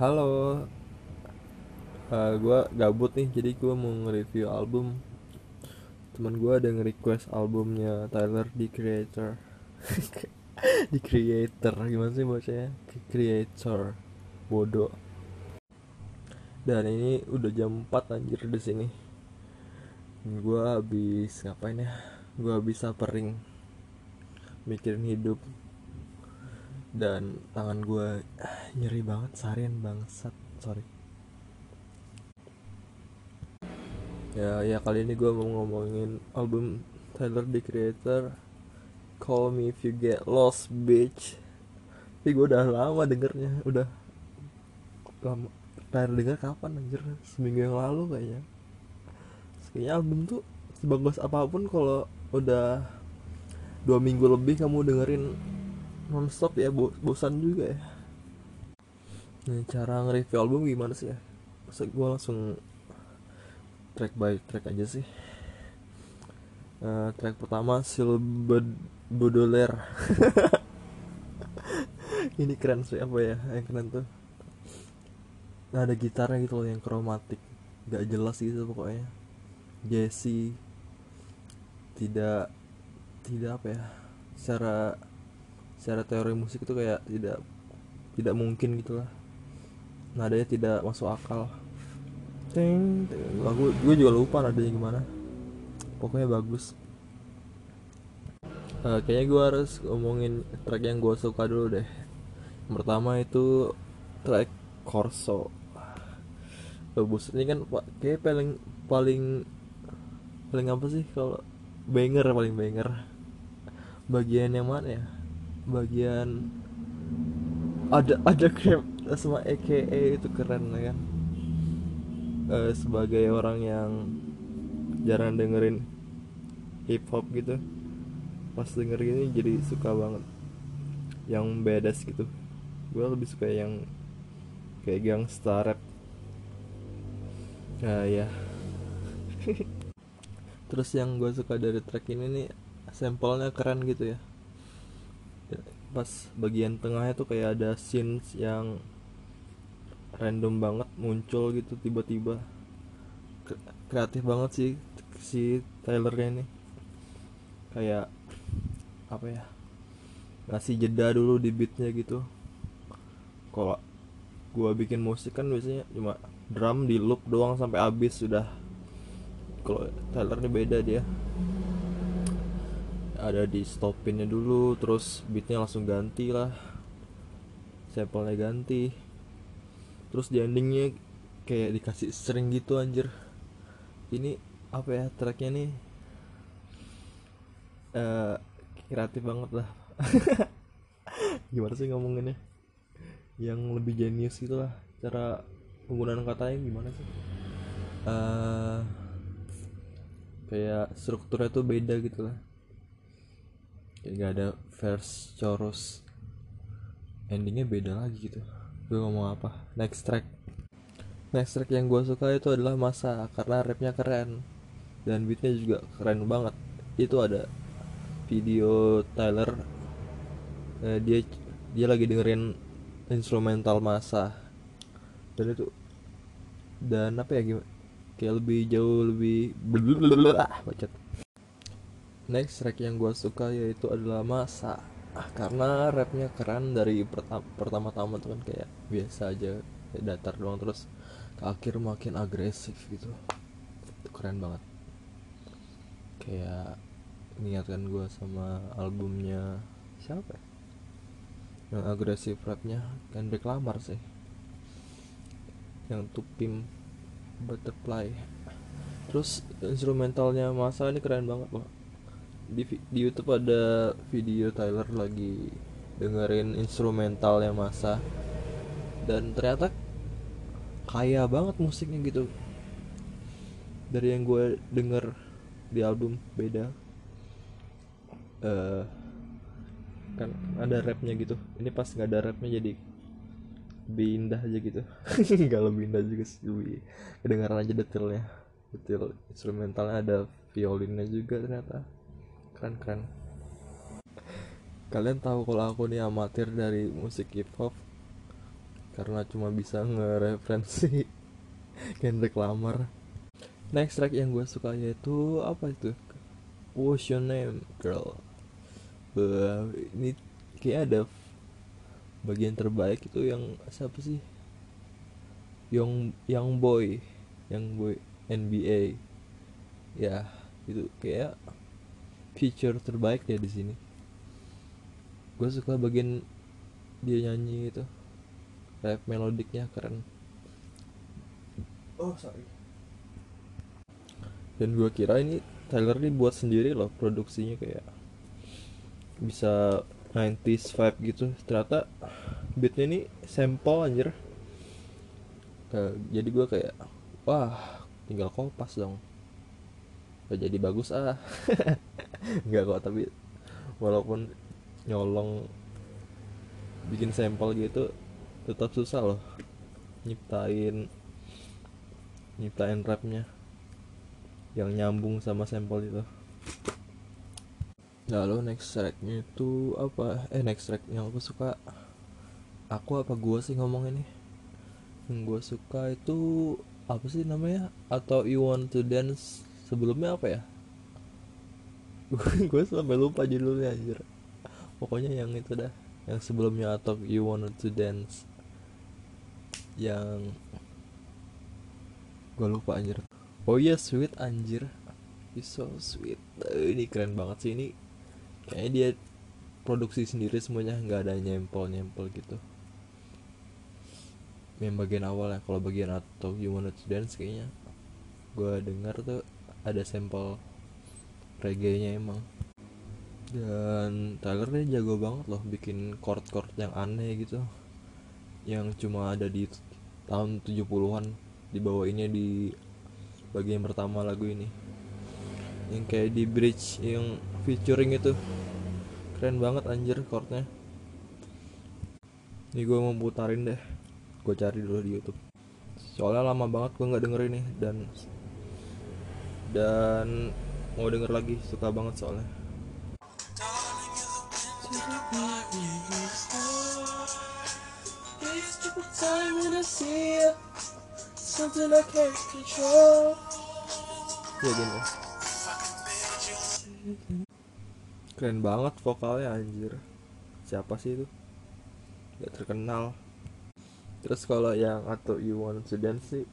Halo, uh, gue gabut nih, jadi gue mau nge-review album. Temen gue ada nge-request albumnya Tyler The Creator. The Creator, gimana sih bacanya? Creator, bodoh. Dan ini udah jam 4 anjir di sini. Gue habis ngapain ya? Gue habis sapering mikirin hidup dan tangan gue nyeri banget seharian bangsat sorry. Ya ya kali ini gue mau ngomongin album Tyler the Creator. Call Me If You Get Lost Bitch. Tapi gue udah lama dengernya udah lama. Terakhir denger kapan anjir? Seminggu yang lalu kayaknya. Kayaknya album tuh sebagus apa pun kalau udah dua minggu lebih kamu dengerin nonstop ya bo bosan juga ya. Nah, cara nge-review album gimana sih ya? Masa gue langsung track by track aja sih. Uh, track pertama Sil Baudelaire. Ini keren sih apa ya yang keren tuh. Nah, ada gitarnya gitu loh yang kromatik. Gak jelas gitu pokoknya. Jesse. Tidak tidak apa ya secara secara teori musik itu kayak tidak tidak mungkin gitulah nadanya tidak masuk akal. Ting, lagu gue juga lupa nadanya gimana. Pokoknya bagus. Uh, kayaknya gue harus ngomongin track yang gue suka dulu deh. Yang pertama itu track Corso. Bagus ini kan kayak paling paling paling apa sih kalau banger paling banger. Bagian yang mana ya bagian ada ada krep sama EKE itu keren kan. Uh, sebagai orang yang jarang dengerin hip hop gitu pas denger ini jadi suka banget. Yang badass gitu. Gue lebih suka yang kayak gangsta rap. Nah ya terus yang gue suka dari track ini nih sampelnya keren gitu ya pas bagian tengahnya tuh kayak ada scenes yang random banget muncul gitu tiba-tiba. Kreatif banget sih si Tylernya ini. Kayak apa ya ngasih jeda dulu di beatnya gitu. Kalau gua bikin musik kan biasanya cuma drum di loop doang sampai habis sudah. Kalau Tyler ini beda dia ada di stopinnya dulu terus beatnya langsung ganti lah. Sampelnya ganti. Terus di endingnya kayak dikasih string gitu anjir. Ini apa ya tracknya nih? Uh, kreatif banget lah. Gimana sih ngomonginnya? Yang lebih jenius gitu lah. Cara penggunaan katanya gimana sih? Uh, kayak strukturnya tuh beda gitu lah kayak gak ada verse chorus endingnya beda lagi gitu. Gue ngomong apa? Next track. Next track yang gue suka itu adalah masa karena rapnya keren. Dan beatnya juga keren banget. Itu ada video Tyler eh, dia dia lagi dengerin instrumental masa. Dan itu dan apa ya gimana kayak lebih jauh lebih bacot next track yang gue suka yaitu adalah masa. Ah, karena rapnya keren dari pertama-tama tuh kan kayak biasa aja kayak datar doang terus ke akhir makin agresif gitu. Itu keren banget. Kayak mengingatkan gue sama albumnya siapa ya? yang agresif rapnya Kendrick Lamar sih. Yang Tupim Butterfly. Terus instrumentalnya masa ini keren banget loh di, di YouTube ada video Tyler lagi dengerin instrumentalnya masa. Dan ternyata kaya banget musiknya gitu. Dari yang gue denger di album beda. Uh, kan ada rapnya gitu. Ini pas nggak ada rapnya jadi lebih aja gitu. Nggak lebih indah juga sih lebih kedengaran aja detailnya. Detail instrumentalnya ada violinnya juga ternyata keren keren. Kalian tahu kalau aku nih amatir dari musik hip hop karena cuma bisa ngereferensi Kendrick Lamar next track yang gue suka yaitu apa itu? What's your name girl. Bah, ini kayak ada bagian terbaik itu yang siapa sih? Yang yang boy. Yang boy NBA ya itu kayak feature terbaik ya di sini. Gue suka bagian dia nyanyi itu rap melodiknya keren. Oh sorry. Dan gue kira ini Tyler ini buat sendiri loh produksinya kayak bisa 90s vibe gitu. Ternyata beatnya ini sampel anjir. Jadi gue kayak wah tinggal kopas dong. Gak jadi bagus ah nggak kok tapi walaupun nyolong bikin sampel gitu tetap susah loh nyiptain nyiptain rapnya yang nyambung sama sampel itu. Lalu next tracknya itu apa? Eh next track yang aku suka aku apa gua sih ngomong ini? Yang gua suka itu apa sih namanya? Atau you want to dance sebelumnya apa ya gue sampai lupa judulnya anjir. Pokoknya yang itu dah. Yang sebelumnya atau you want to dance. Yang gue lupa anjir. Oh iya sweet anjir. He's so sweet. Eh, ini keren banget sih. Ini kayaknya dia produksi sendiri semuanya. Nggak ada nyempol nyempol gitu. Yang bagian awal ya kalau bagian atau you wanna to dance kayaknya gue dengar tuh ada sampel reggae nya emang. Dan Tyler nih jago banget loh bikin chord-chord yang aneh gitu. Yang cuma ada di tahun 70-an dibawainnya di bagian pertama lagu ini. Yang kayak di bridge yang featuring itu. Keren banget anjir chordnya. Ini gue mau putarin deh. Gue cari dulu di YouTube. Soalnya lama banget gue nggak denger ini dan dan mau denger lagi suka banget soalnya. Ya gini. Keren banget vokalnya anjir. Siapa sih itu? Gak terkenal. Terus kalau yang atau you want to dance sih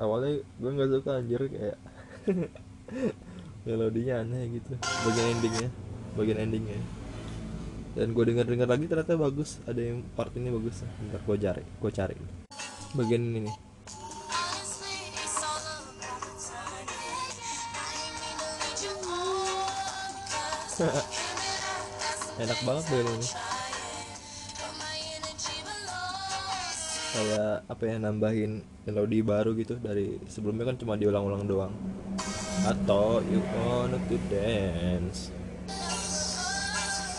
awalnya gue nggak suka anjir kayak melodinya aneh gitu. Bagian endingnya. Bagian endingnya. Dan gue denger dengar lagi ternyata bagus. Ada yang part ini bagus. Ntar gue cari gue cari. Bagian ini nih. Enak banget bagian ini. Kayak apa ya nambahin melodi baru gitu. Dari sebelumnya kan cuma diulang-ulang doang atau you wanna to dance?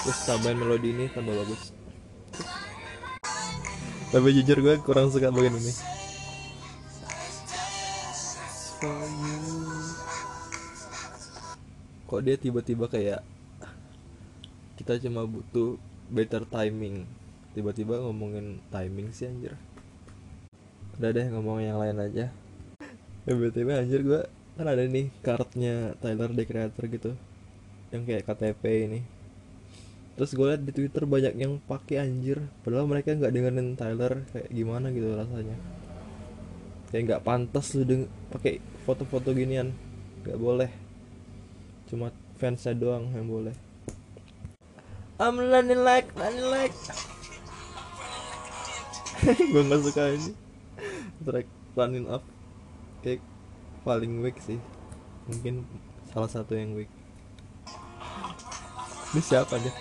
Terus tambahin melodi ini tambah bagus. Tapi jujur gue kurang suka bagian ini. Kok dia tiba-tiba kayak kita cuma butuh better timing. Tiba-tiba ngomongin timing sih anjir. Udah deh ngomong yang lain aja. Ya btw anjir gue kan ada nih cardnya Tyler the Creator gitu. Yang kayak KTP ini. Terus gue liat di Twitter banyak yang pakai anjir. Padahal mereka nggak dengerin Tyler kayak gimana gitu rasanya. Kayak nggak pantas lu deng pakai foto-foto ginian. Nggak boleh. Cuma fansnya doang yang boleh. I'm running like running like. Gue nggak suka ini. Track running up. Kayak paling weak sih. Mungkin salah satu yang weak. Ini siapa deh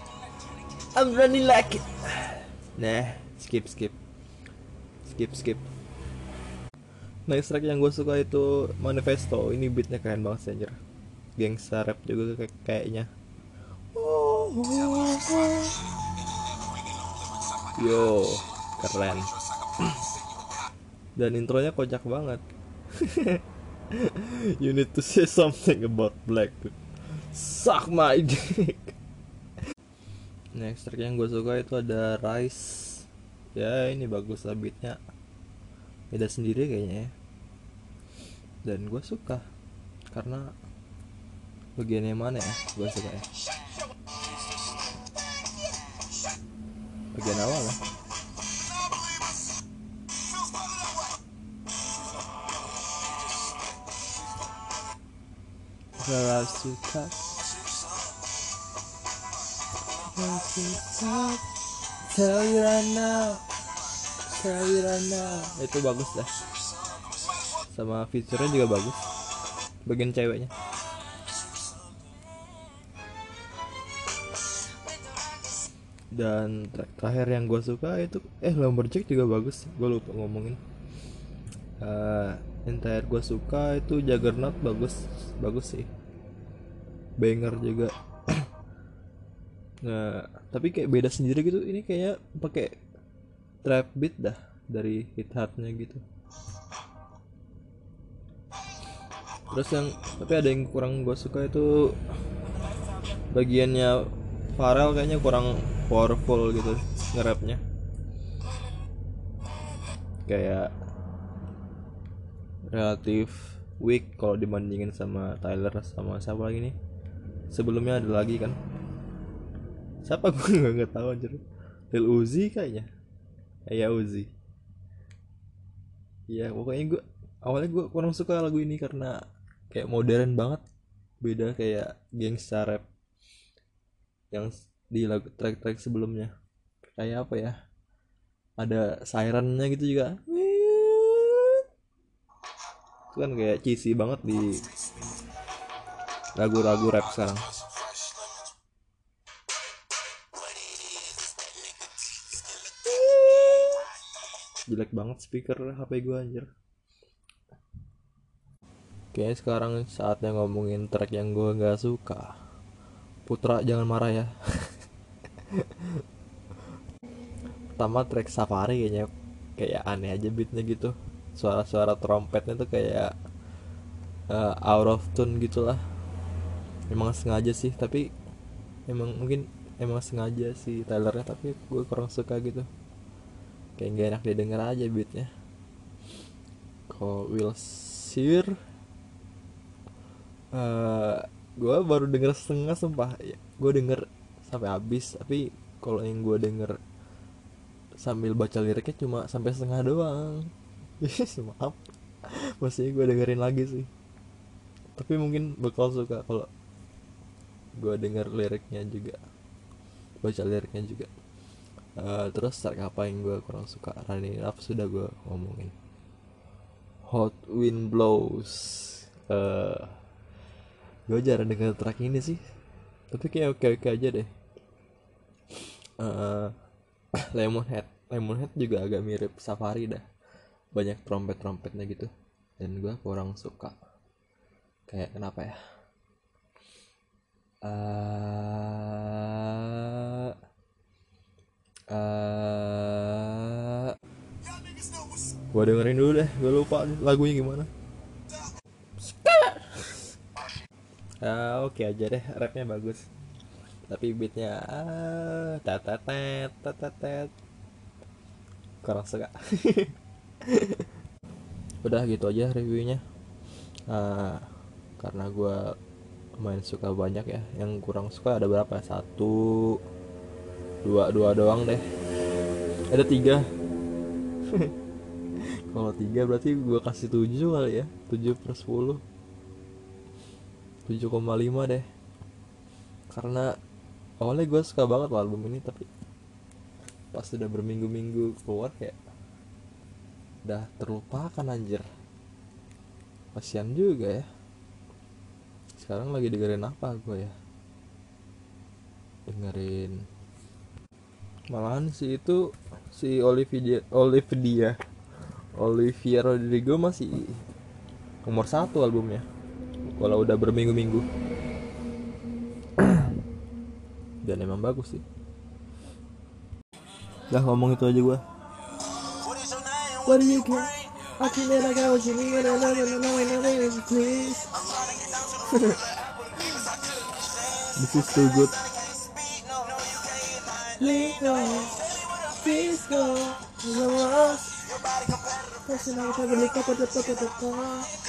I'm running like it. Nah skip skip. Skip skip. Next track yang gue suka itu manifesto. Ini beatnya keren banget sih anjir. Gangsta rap juga kayak kayaknya. Yo keren. Dan intronya kocak banget you need to say something about black suck my dick. Next track yang gue suka itu ada Rise ya ini bagus lah beatnya. Beda sendiri kayaknya ya. Dan gue suka karena bagian yang mana ya? Gue suka ya. Bagian awal lah Kalau suka Tell you right now. Tell you right now. Itu bagus dah. Sama fiturnya juga bagus. Bagian ceweknya. Dan terakhir yang gue suka itu eh Lumberjack juga bagus gue lupa ngomongin. Uh, terakhir gue suka itu Juggernaut bagus bagus sih. Banger juga. Nah tapi kayak beda sendiri gitu. Ini kayak pakai trap beat dah dari hit hatnya gitu. Terus yang tapi ada yang kurang gue suka itu bagiannya Farel kayaknya kurang powerful gitu ngerapnya. Kayak relatif weak kalau dibandingin sama Tyler sama siapa lagi nih? Sebelumnya ada lagi kan? Siapa? Gue nggak nggak tahu anjir. Lil Uzi kayaknya. Ya Uzi. Ya pokoknya gue awalnya gue kurang suka lagu ini karena kayak modern banget. Beda kayak gangsta rap yang di lagu track-track sebelumnya. Kayak apa ya? Ada sirennya gitu juga itu kan kayak cheesy banget di lagu-lagu rap sekarang. Jelek banget speaker HP gue anjir. Kayaknya sekarang saatnya ngomongin track yang gue gak suka. Putra jangan marah ya. Pertama track Safari kayaknya Kayak aneh aja beatnya gitu Suara-suara trompetnya tuh kayak uh, Out of tune gitu lah Emang sengaja sih Tapi Emang mungkin Emang sengaja sih Tylernya Tapi gue kurang suka gitu. Kayak gak enak didengar aja beatnya. Kalau Will Sear uh, gue baru denger setengah sumpah. Ya, gue denger sampai habis tapi kalau yang gue denger sambil baca liriknya cuma sampai setengah doang maaf. Masih gue dengerin lagi sih. Tapi mungkin bakal suka kalau gue denger liriknya juga. Baca liriknya juga. Uh, terus track apa yang gue kurang suka? Running Up sudah gue ngomongin. Hot Wind Blows. Uh, gue jarang denger track ini sih. Tapi kayak oke oke aja deh. Uh, Lemonhead. Lemonhead juga agak mirip Safari dah banyak trompet trompetnya gitu. Dan gue kurang suka. Kayak kenapa ya? Uh, uh, gue dengerin dulu deh gue lupa lagunya gimana. Ya oke okay aja deh rapnya bagus. Tapi beatnya ah, tetetet tetetet kurang suka udah gitu aja reviewnya. Uh, karena gue main suka banyak ya. Yang kurang suka ada berapa? Satu dua dua doang deh. Ada tiga. Kalau tiga berarti gue kasih tujuh kali ya. Tujuh per sepuluh. 7,5 deh. Karena awalnya gue suka banget album ini tapi pas sudah berminggu-minggu keluar kayak udah terlupakan anjir. Kasian juga ya. Sekarang lagi dengerin apa gue ya? Dengerin. Malahan si itu si Olivia Olivia Olivia Rodrigo masih nomor satu albumnya. Kalau udah berminggu-minggu. Dan emang bagus sih. Dah ngomong itu aja gua What do you get? I can never get what you need, and I love it, and I know it, please. this is too good. Lego, Fisco, the loss. Person, I would have a the top of the car.